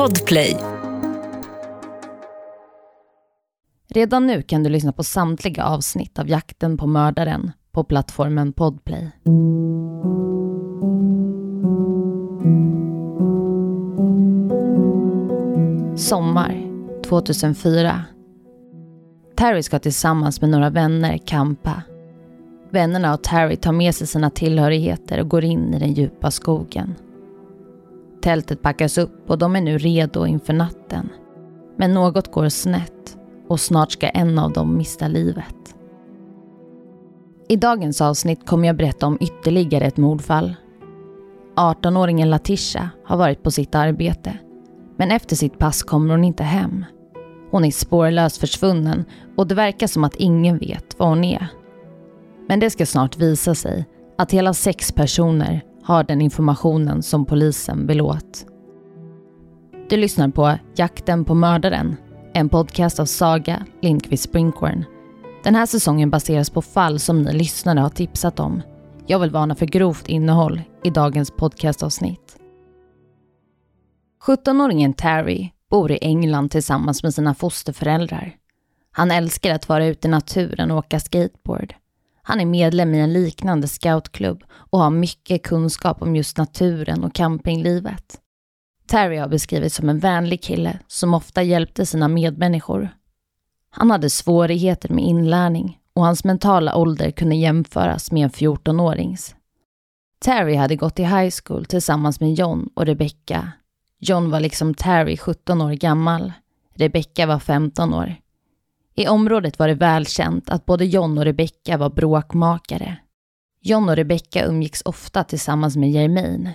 Podplay. Redan nu kan du lyssna på samtliga avsnitt av Jakten på mördaren på plattformen Podplay. Sommar 2004. Terry ska tillsammans med några vänner campa. Vännerna och Terry tar med sig sina tillhörigheter och går in i den djupa skogen. Tältet packas upp och de är nu redo inför natten. Men något går snett och snart ska en av dem mista livet. I dagens avsnitt kommer jag berätta om ytterligare ett mordfall. 18-åringen Latisha har varit på sitt arbete men efter sitt pass kommer hon inte hem. Hon är spårlöst försvunnen och det verkar som att ingen vet var hon är. Men det ska snart visa sig att hela sex personer har den informationen som polisen vill åt. Du lyssnar på Jakten på mördaren, en podcast av Saga Lindqvist Springhorn. Den här säsongen baseras på fall som ni lyssnare har tipsat om. Jag vill varna för grovt innehåll i dagens podcastavsnitt. 17-åringen Terry bor i England tillsammans med sina fosterföräldrar. Han älskar att vara ute i naturen och åka skateboard. Han är medlem i en liknande scoutklubb och har mycket kunskap om just naturen och campinglivet. Terry har beskrivits som en vänlig kille som ofta hjälpte sina medmänniskor. Han hade svårigheter med inlärning och hans mentala ålder kunde jämföras med en 14-årings. Terry hade gått i high school tillsammans med John och Rebecca. John var liksom Terry 17 år gammal. Rebecca var 15 år. I området var det välkänt att både John och Rebecca var bråkmakare. John och Rebecca umgicks ofta tillsammans med Jermaine.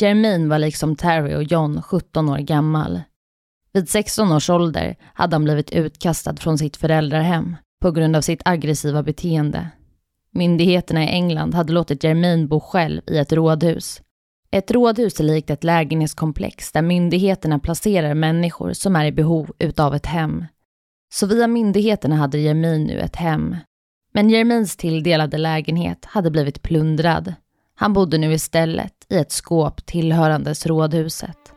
Jermaine var liksom Terry och John 17 år gammal. Vid 16 års ålder hade han blivit utkastad från sitt föräldrahem på grund av sitt aggressiva beteende. Myndigheterna i England hade låtit Jermaine bo själv i ett rådhus. Ett rådhus är likt ett lägenhetskomplex där myndigheterna placerar människor som är i behov utav ett hem. Så via myndigheterna hade Jermin nu ett hem. Men Jermins tilldelade lägenhet hade blivit plundrad. Han bodde nu istället i ett skåp tillhörandes rådhuset.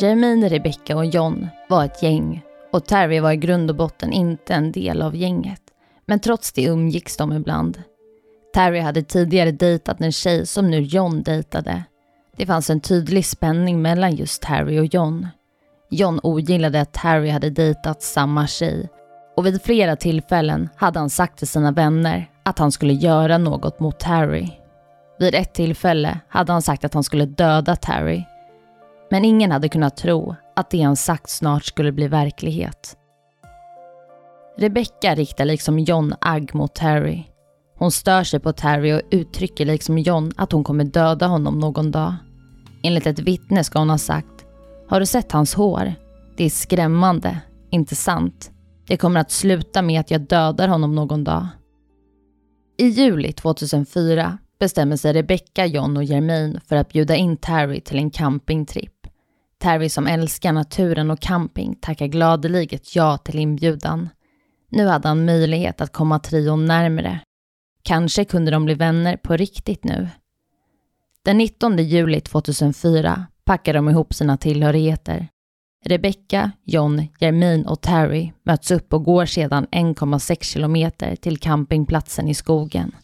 Jermin, Rebecca och John var ett gäng och Terry var i grund och botten inte en del av gänget. Men trots det umgicks de ibland. Terry hade tidigare dejtat en tjej som nu John dejtade. Det fanns en tydlig spänning mellan just Terry och John. John ogillade att Terry hade dejtat samma tjej och vid flera tillfällen hade han sagt till sina vänner att han skulle göra något mot Terry. Vid ett tillfälle hade han sagt att han skulle döda Terry. Men ingen hade kunnat tro att det han sagt snart skulle bli verklighet. Rebecca riktar liksom John agg mot Terry. Hon stör sig på Terry och uttrycker liksom John att hon kommer döda honom någon dag. Enligt ett vittne ska hon ha sagt har du sett hans hår? Det är skrämmande, inte sant? Det kommer att sluta med att jag dödar honom någon dag. I juli 2004 bestämmer sig Rebecca, John och Jermaine för att bjuda in Terry till en campingtripp. Terry som älskar naturen och camping tackar gladeliget ja till inbjudan. Nu hade han möjlighet att komma trion närmre. Kanske kunde de bli vänner på riktigt nu. Den 19 juli 2004 packar de ihop sina tillhörigheter. Rebecca, John, Jermaine och Terry möts upp och går sedan 1,6 kilometer till campingplatsen i skogen.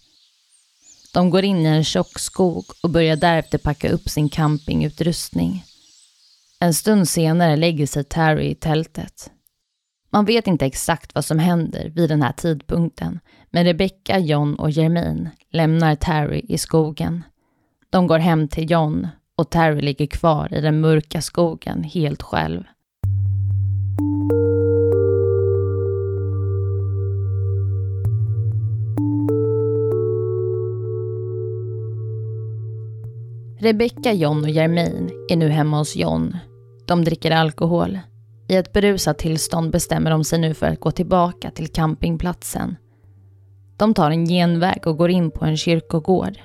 De går in i en tjock skog och börjar därefter packa upp sin campingutrustning. En stund senare lägger sig Terry i tältet. Man vet inte exakt vad som händer vid den här tidpunkten, men Rebecca, John och Jermaine lämnar Terry i skogen. De går hem till John och Terry ligger kvar i den mörka skogen helt själv. Rebecca, John och Jermaine är nu hemma hos John. De dricker alkohol. I ett berusat tillstånd bestämmer de sig nu för att gå tillbaka till campingplatsen. De tar en genväg och går in på en kyrkogård.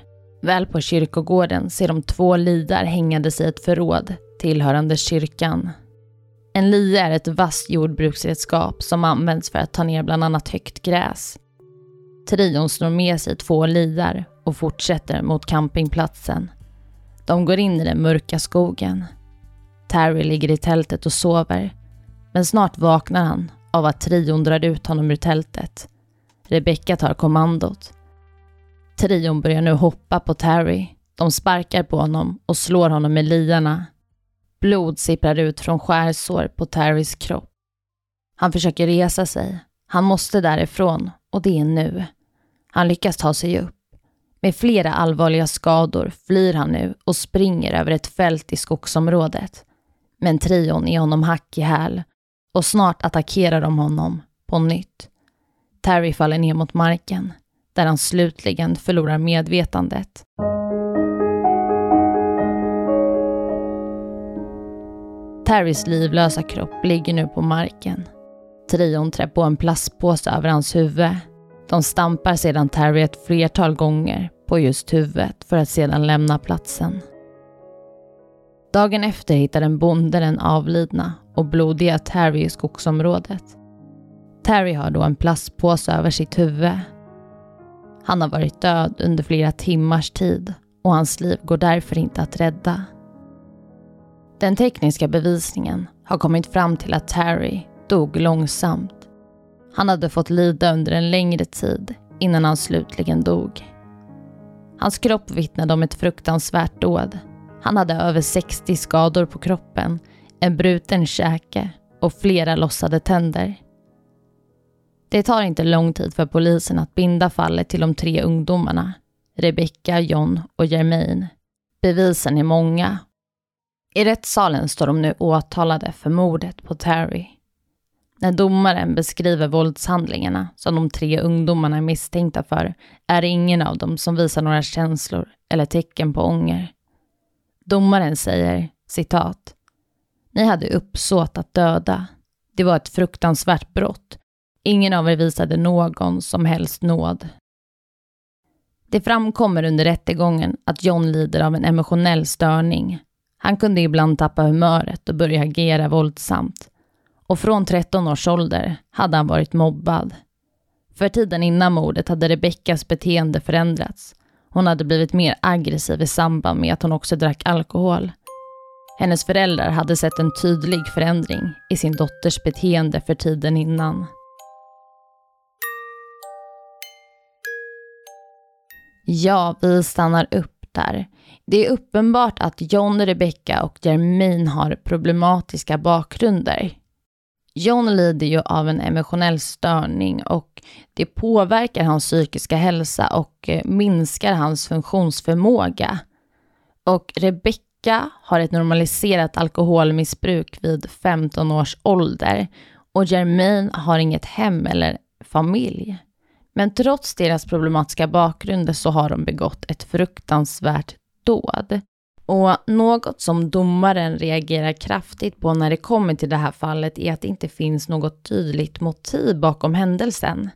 Väl på kyrkogården ser de två lidar hängandes i ett förråd tillhörande kyrkan. En lie är ett vasst jordbruksredskap som används för att ta ner bland annat högt gräs. Trion slår med sig två lidar och fortsätter mot campingplatsen. De går in i den mörka skogen. Terry ligger i tältet och sover. Men snart vaknar han av att trion drar ut honom ur tältet. Rebecca tar kommandot. Trion börjar nu hoppa på Terry. De sparkar på honom och slår honom med liarna. Blod sipprar ut från skärsår på Terrys kropp. Han försöker resa sig. Han måste därifrån och det är nu. Han lyckas ta sig upp. Med flera allvarliga skador flyr han nu och springer över ett fält i skogsområdet. Men trion är honom hack i häl och snart attackerar de honom på nytt. Terry faller ner mot marken där han slutligen förlorar medvetandet. Terrys livlösa kropp ligger nu på marken. Trion trär på en plastpåse över hans huvud. De stampar sedan Terry ett flertal gånger på just huvudet för att sedan lämna platsen. Dagen efter hittar en bonde den avlidna och blodiga Terry i skogsområdet. Terry har då en plastpåse över sitt huvud. Han har varit död under flera timmars tid och hans liv går därför inte att rädda. Den tekniska bevisningen har kommit fram till att Terry dog långsamt. Han hade fått lida under en längre tid innan han slutligen dog. Hans kropp vittnade om ett fruktansvärt dåd. Han hade över 60 skador på kroppen, en bruten käke och flera lossade tänder. Det tar inte lång tid för polisen att binda fallet till de tre ungdomarna, Rebecca, John och Jermaine. Bevisen är många. I rättssalen står de nu åtalade för mordet på Terry. När domaren beskriver våldshandlingarna som de tre ungdomarna är misstänkta för är det ingen av dem som visar några känslor eller tecken på ånger. Domaren säger, citat, Ni hade uppsåt att döda. Det var ett fruktansvärt brott. Ingen av er visade någon som helst nåd. Det framkommer under rättegången att John lider av en emotionell störning. Han kunde ibland tappa humöret och börja agera våldsamt och från 13 års ålder hade han varit mobbad. För tiden innan mordet hade Rebeckas beteende förändrats. Hon hade blivit mer aggressiv i samband med att hon också drack alkohol. Hennes föräldrar hade sett en tydlig förändring i sin dotters beteende för tiden innan. Ja, vi stannar upp där. Det är uppenbart att John, Rebecca och Jermaine har problematiska bakgrunder. John lider ju av en emotionell störning och det påverkar hans psykiska hälsa och eh, minskar hans funktionsförmåga. Och Rebecca har ett normaliserat alkoholmissbruk vid 15 års ålder och Jermaine har inget hem eller familj. Men trots deras problematiska bakgrunder så har de begått ett fruktansvärt dåd. Och något som domaren reagerar kraftigt på när det kommer till det här fallet är att det inte finns något tydligt motiv bakom händelsen.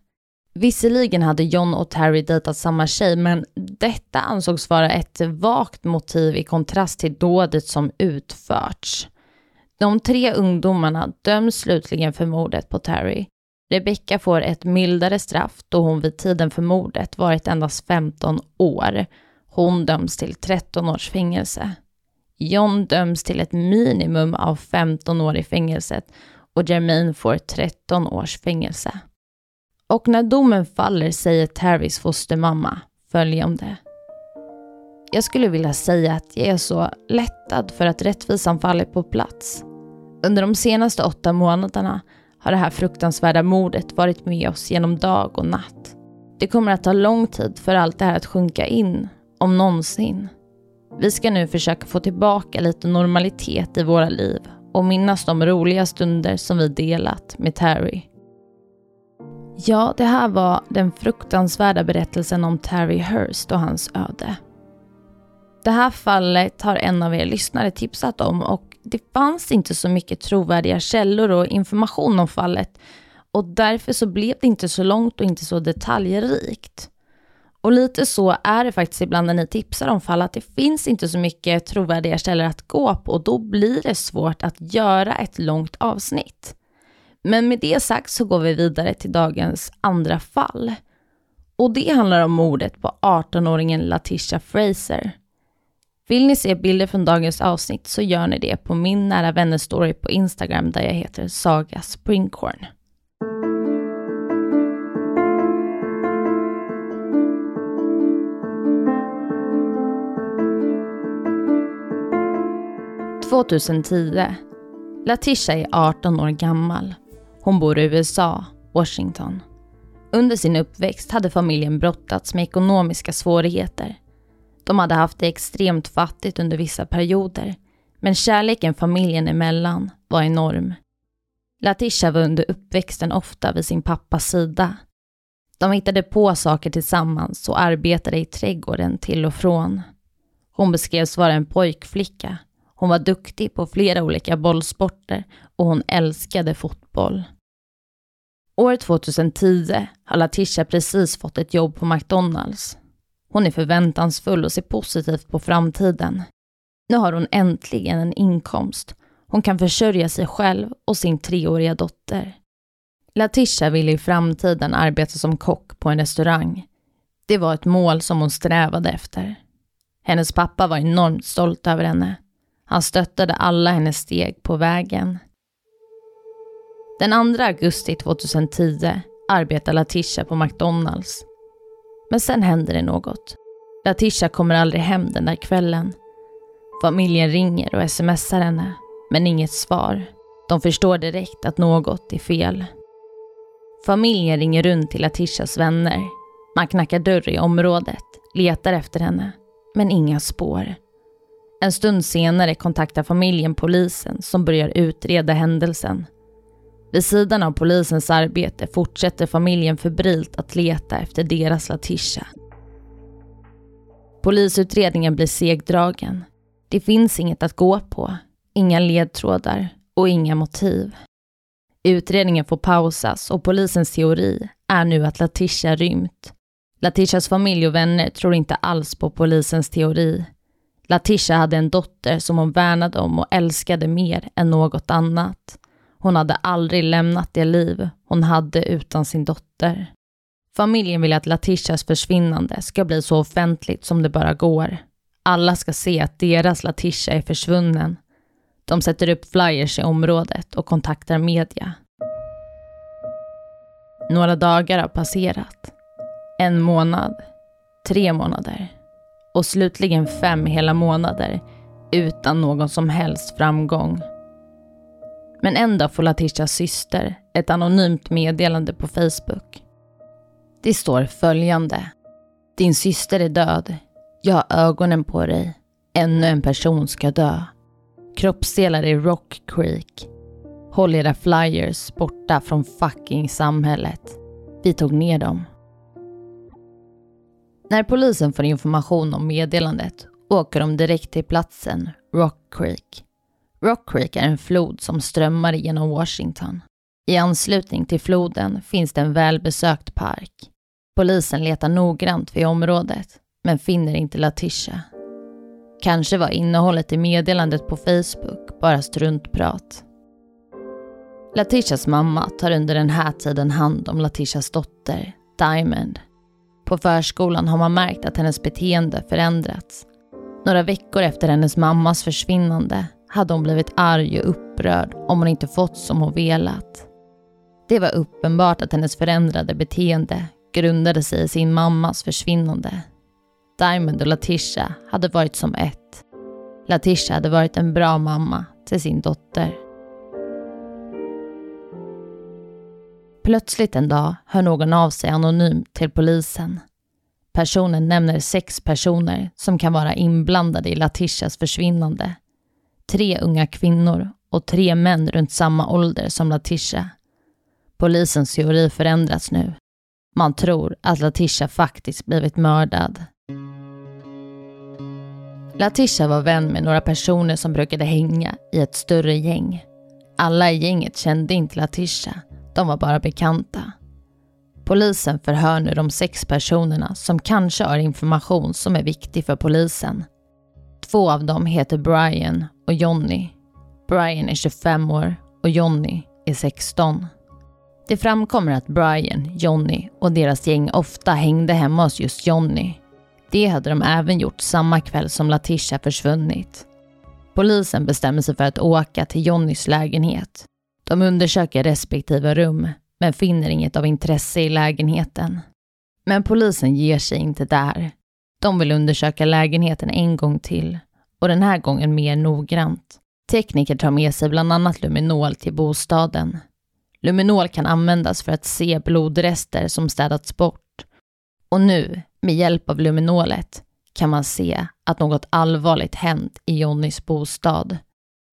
Visserligen hade John och Terry dejtat samma tjej, men detta ansågs vara ett vagt motiv i kontrast till dådet som utförts. De tre ungdomarna döms slutligen för mordet på Terry. Rebecca får ett mildare straff då hon vid tiden för mordet varit endast 15 år hon döms till 13 års fängelse. John döms till ett minimum av 15 år i fängelset och Jermaine får 13 års fängelse. Och när domen faller säger Terrys fostermamma följande. Jag skulle vilja säga att jag är så lättad för att rättvisan fallit på plats. Under de senaste åtta månaderna har det här fruktansvärda mordet varit med oss genom dag och natt. Det kommer att ta lång tid för allt det här att sjunka in om någonsin. Vi ska nu försöka få tillbaka lite normalitet i våra liv och minnas de roliga stunder som vi delat med Terry. Ja, det här var den fruktansvärda berättelsen om Terry Hurst och hans öde. Det här fallet har en av er lyssnare tipsat om och det fanns inte så mycket trovärdiga källor och information om fallet och därför så blev det inte så långt och inte så detaljrikt. Och lite så är det faktiskt ibland när ni tipsar om fall, att det finns inte så mycket trovärdiga källor att gå på och då blir det svårt att göra ett långt avsnitt. Men med det sagt så går vi vidare till dagens andra fall. Och det handlar om mordet på 18-åringen Latisha Fraser. Vill ni se bilder från dagens avsnitt så gör ni det på min nära vänner story på Instagram där jag heter Saga Springcorn. –2010. Latisha är 18 år gammal. Hon bor i USA, Washington. Under sin uppväxt hade familjen brottats med ekonomiska svårigheter. De hade haft det extremt fattigt under vissa perioder, men kärleken familjen emellan var enorm. Latisha var under uppväxten ofta vid sin pappas sida. De hittade på saker tillsammans och arbetade i trädgården till och från. Hon beskrevs vara en pojkflicka. Hon var duktig på flera olika bollsporter och hon älskade fotboll. År 2010 har Latisha precis fått ett jobb på McDonalds. Hon är förväntansfull och ser positivt på framtiden. Nu har hon äntligen en inkomst. Hon kan försörja sig själv och sin treåriga dotter. Latisha ville i framtiden arbeta som kock på en restaurang. Det var ett mål som hon strävade efter. Hennes pappa var enormt stolt över henne. Han stöttade alla hennes steg på vägen. Den 2 augusti 2010 arbetar Latisha på McDonalds. Men sen händer det något. Latisha kommer aldrig hem den där kvällen. Familjen ringer och smsar henne, men inget svar. De förstår direkt att något är fel. Familjen ringer runt till Latishas vänner. Man knackar dörr i området, letar efter henne, men inga spår. En stund senare kontaktar familjen polisen som börjar utreda händelsen. Vid sidan av polisens arbete fortsätter familjen febrilt att leta efter deras Latisha. Polisutredningen blir segdragen. Det finns inget att gå på, inga ledtrådar och inga motiv. Utredningen får pausas och polisens teori är nu att Latisha rymt. Latishas familj och vänner tror inte alls på polisens teori. Latisha hade en dotter som hon värnade om och älskade mer än något annat. Hon hade aldrig lämnat det liv hon hade utan sin dotter. Familjen vill att Latishas försvinnande ska bli så offentligt som det bara går. Alla ska se att deras Latisha är försvunnen. De sätter upp flyers i området och kontaktar media. Några dagar har passerat. En månad, tre månader och slutligen fem hela månader utan någon som helst framgång. Men en dag får Latishas syster ett anonymt meddelande på Facebook. Det står följande. Din syster är död. Jag har ögonen på dig. Ännu en person ska dö. Kroppsdelar i Rock Creek. Håll era flyers borta från fucking samhället. Vi tog ner dem. När polisen får information om meddelandet åker de direkt till platsen Rock Creek. Rock Creek är en flod som strömmar genom Washington. I anslutning till floden finns det en välbesökt park. Polisen letar noggrant vid området, men finner inte Latisha. Kanske var innehållet i meddelandet på Facebook bara struntprat. Latishas mamma tar under den här tiden hand om Latishas dotter, Diamond. På förskolan har man märkt att hennes beteende förändrats. Några veckor efter hennes mammas försvinnande hade hon blivit arg och upprörd om hon inte fått som hon velat. Det var uppenbart att hennes förändrade beteende grundade sig i sin mammas försvinnande. Diamond och Latisha hade varit som ett. Latisha hade varit en bra mamma till sin dotter. Plötsligt en dag hör någon av sig anonymt till polisen. Personen nämner sex personer som kan vara inblandade i Latishas försvinnande tre unga kvinnor och tre män runt samma ålder som Latisha. Polisens teori förändras nu. Man tror att Latisha faktiskt blivit mördad. Latisha var vän med några personer som brukade hänga i ett större gäng. Alla i gänget kände inte Latisha, de var bara bekanta. Polisen förhör nu de sex personerna som kanske har information som är viktig för polisen. Två av dem heter Brian och Johnny. Brian är 25 år och Johnny är 16. Det framkommer att Brian, Johnny och deras gäng ofta hängde hemma hos just Johnny. Det hade de även gjort samma kväll som Latisha försvunnit. Polisen bestämmer sig för att åka till Jonnys lägenhet. De undersöker respektive rum men finner inget av intresse i lägenheten. Men polisen ger sig inte där. De vill undersöka lägenheten en gång till och den här gången mer noggrant. Tekniker tar med sig bland annat luminol till bostaden. Luminol kan användas för att se blodrester som städats bort. Och nu, med hjälp av luminolet, kan man se att något allvarligt hänt i Jonnys bostad.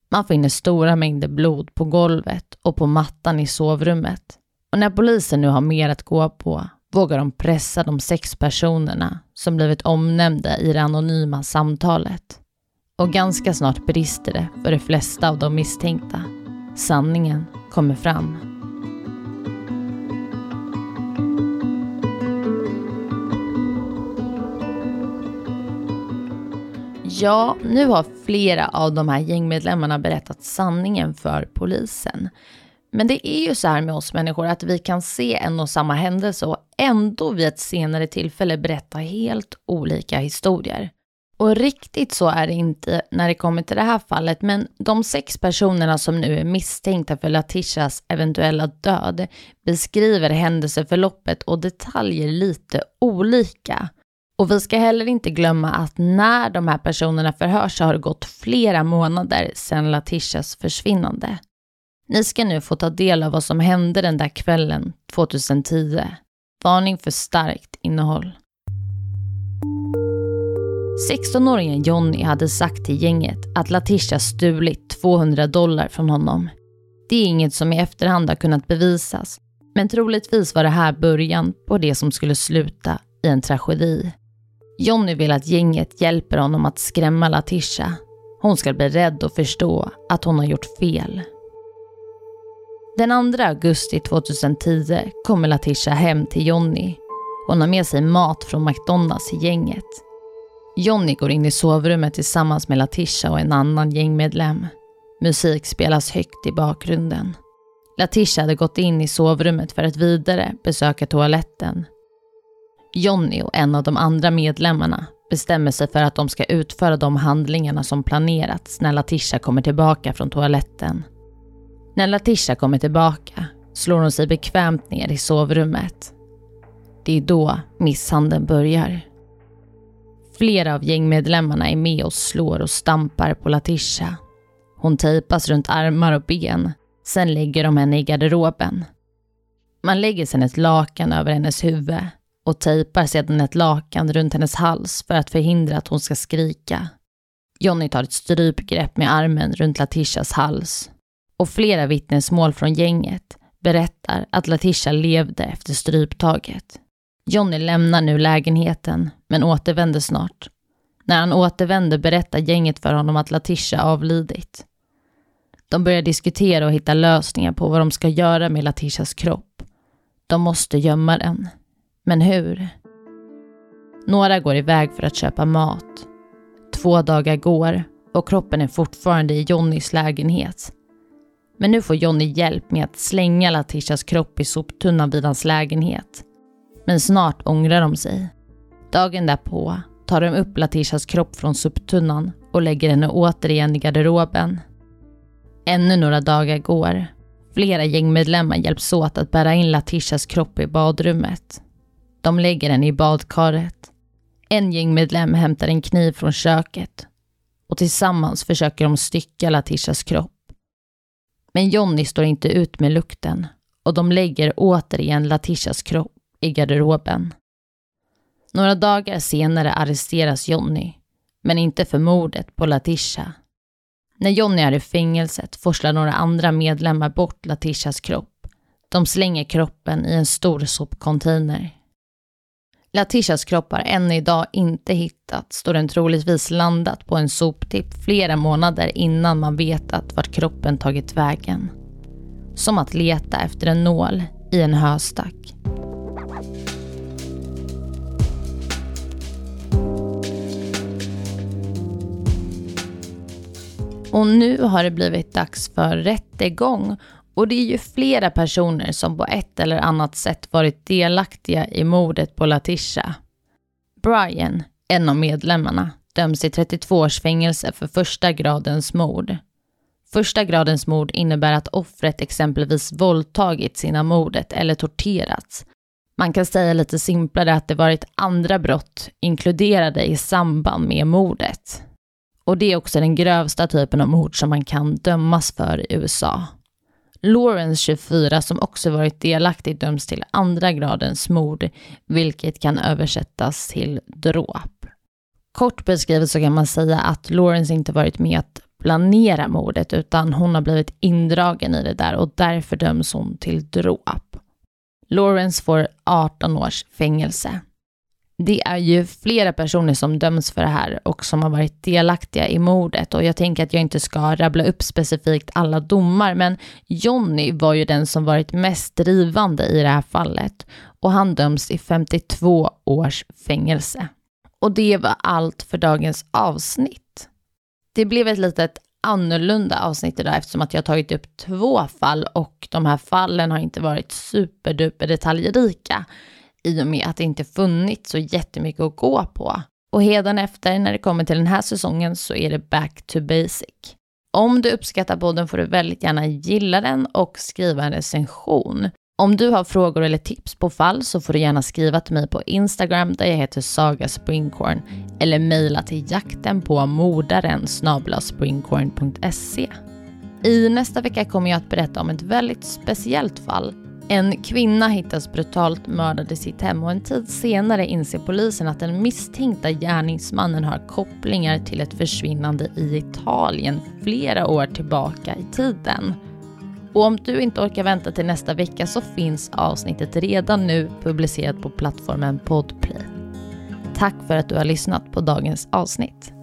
Man finner stora mängder blod på golvet och på mattan i sovrummet. Och när polisen nu har mer att gå på vågar de pressa de sex personerna som blivit omnämnda i det anonyma samtalet. Och ganska snart brister det för de flesta av de misstänkta. Sanningen kommer fram. Ja, nu har flera av de här gängmedlemmarna berättat sanningen för polisen. Men det är ju så här med oss människor att vi kan se en och samma händelse och ändå vid ett senare tillfälle berätta helt olika historier. Och riktigt så är det inte när det kommer till det här fallet, men de sex personerna som nu är misstänkta för Latishas eventuella död beskriver händelseförloppet och detaljer lite olika. Och vi ska heller inte glömma att när de här personerna förhörs så har det gått flera månader sedan Latishas försvinnande. Ni ska nu få ta del av vad som hände den där kvällen 2010. Varning för starkt innehåll. 16-åringen Jonny hade sagt till gänget att Latisha stulit 200 dollar från honom. Det är inget som i efterhand har kunnat bevisas, men troligtvis var det här början på det som skulle sluta i en tragedi. Jonny vill att gänget hjälper honom att skrämma Latisha. Hon ska bli rädd och förstå att hon har gjort fel. Den 2 augusti 2010 kommer Latisha hem till Jonny. Hon har med sig mat från McDonalds i gänget. Jonny går in i sovrummet tillsammans med Latisha och en annan gängmedlem. Musik spelas högt i bakgrunden. Latisha hade gått in i sovrummet för att vidare besöka toaletten. Jonny och en av de andra medlemmarna bestämmer sig för att de ska utföra de handlingarna som planerats när Latisha kommer tillbaka från toaletten. När Latisha kommer tillbaka slår hon sig bekvämt ner i sovrummet. Det är då misshandeln börjar. Flera av gängmedlemmarna är med och slår och stampar på Latisha. Hon tejpas runt armar och ben. Sen lägger de henne i garderoben. Man lägger sedan ett lakan över hennes huvud och tejpar sedan ett lakan runt hennes hals för att förhindra att hon ska skrika. Jonny tar ett strypgrepp med armen runt Latishas hals och flera vittnesmål från gänget berättar att Latisha levde efter stryptaget. Jonny lämnar nu lägenheten men återvänder snart. När han återvänder berättar gänget för honom att Latisha avlidit. De börjar diskutera och hitta lösningar på vad de ska göra med Latishas kropp. De måste gömma den. Men hur? Några går iväg för att köpa mat. Två dagar går och kroppen är fortfarande i Jonnys lägenhet. Men nu får Jonny hjälp med att slänga Latishas kropp i soptunnan vid hans lägenhet. Men snart ångrar de sig. Dagen därpå tar de upp Latishas kropp från soptunnan och lägger henne återigen i garderoben. Ännu några dagar går. Flera gängmedlemmar hjälps åt att bära in Latishas kropp i badrummet. De lägger henne i badkaret. En gängmedlem hämtar en kniv från köket och tillsammans försöker de stycka Latishas kropp. Men Jonny står inte ut med lukten och de lägger återigen Latishas kropp i garderoben. Några dagar senare arresteras Jonny, men inte för mordet på Latisha. När Jonny är i fängelset forslar några andra medlemmar bort Latishas kropp. De slänger kroppen i en stor sopcontainer. Latishas kropp har än idag inte hittats då den troligtvis landat på en soptipp flera månader innan man vetat vart kroppen tagit vägen. Som att leta efter en nål i en höstack. Och nu har det blivit dags för rättegång och det är ju flera personer som på ett eller annat sätt varit delaktiga i mordet på Latisha. Brian, En av medlemmarna döms till 32 års fängelse för första gradens mord. Första gradens mord innebär att offret exempelvis våldtagit sina mordet eller torterats. Man kan säga lite simplare att det varit andra brott inkluderade i samband med mordet. Och det är också den grövsta typen av mord som man kan dömas för i USA. Lawrence 24 som också varit delaktig döms till andra gradens mord, vilket kan översättas till dråp. Kort beskrivet så kan man säga att Lawrence inte varit med att planera mordet utan hon har blivit indragen i det där och därför döms hon till dråp. Lawrence får 18 års fängelse. Det är ju flera personer som döms för det här och som har varit delaktiga i mordet och jag tänker att jag inte ska rabbla upp specifikt alla domar men Johnny var ju den som varit mest drivande i det här fallet och han döms i 52 års fängelse. Och det var allt för dagens avsnitt. Det blev ett litet annorlunda avsnitt idag eftersom att jag har tagit upp två fall och de här fallen har inte varit superduper detaljrika i och med att det inte funnits så jättemycket att gå på. Och efter när det kommer till den här säsongen så är det back to basic. Om du uppskattar podden får du väldigt gärna gilla den och skriva en recension. Om du har frågor eller tips på fall så får du gärna skriva till mig på Instagram där jag heter Saga Springcorn eller mejla till jakten på mordaren springcorn.se. I nästa vecka kommer jag att berätta om ett väldigt speciellt fall. En kvinna hittas brutalt mördad i sitt hem och en tid senare inser polisen att den misstänkta gärningsmannen har kopplingar till ett försvinnande i Italien flera år tillbaka i tiden. Och om du inte orkar vänta till nästa vecka så finns avsnittet redan nu publicerat på plattformen Podplay. Tack för att du har lyssnat på dagens avsnitt.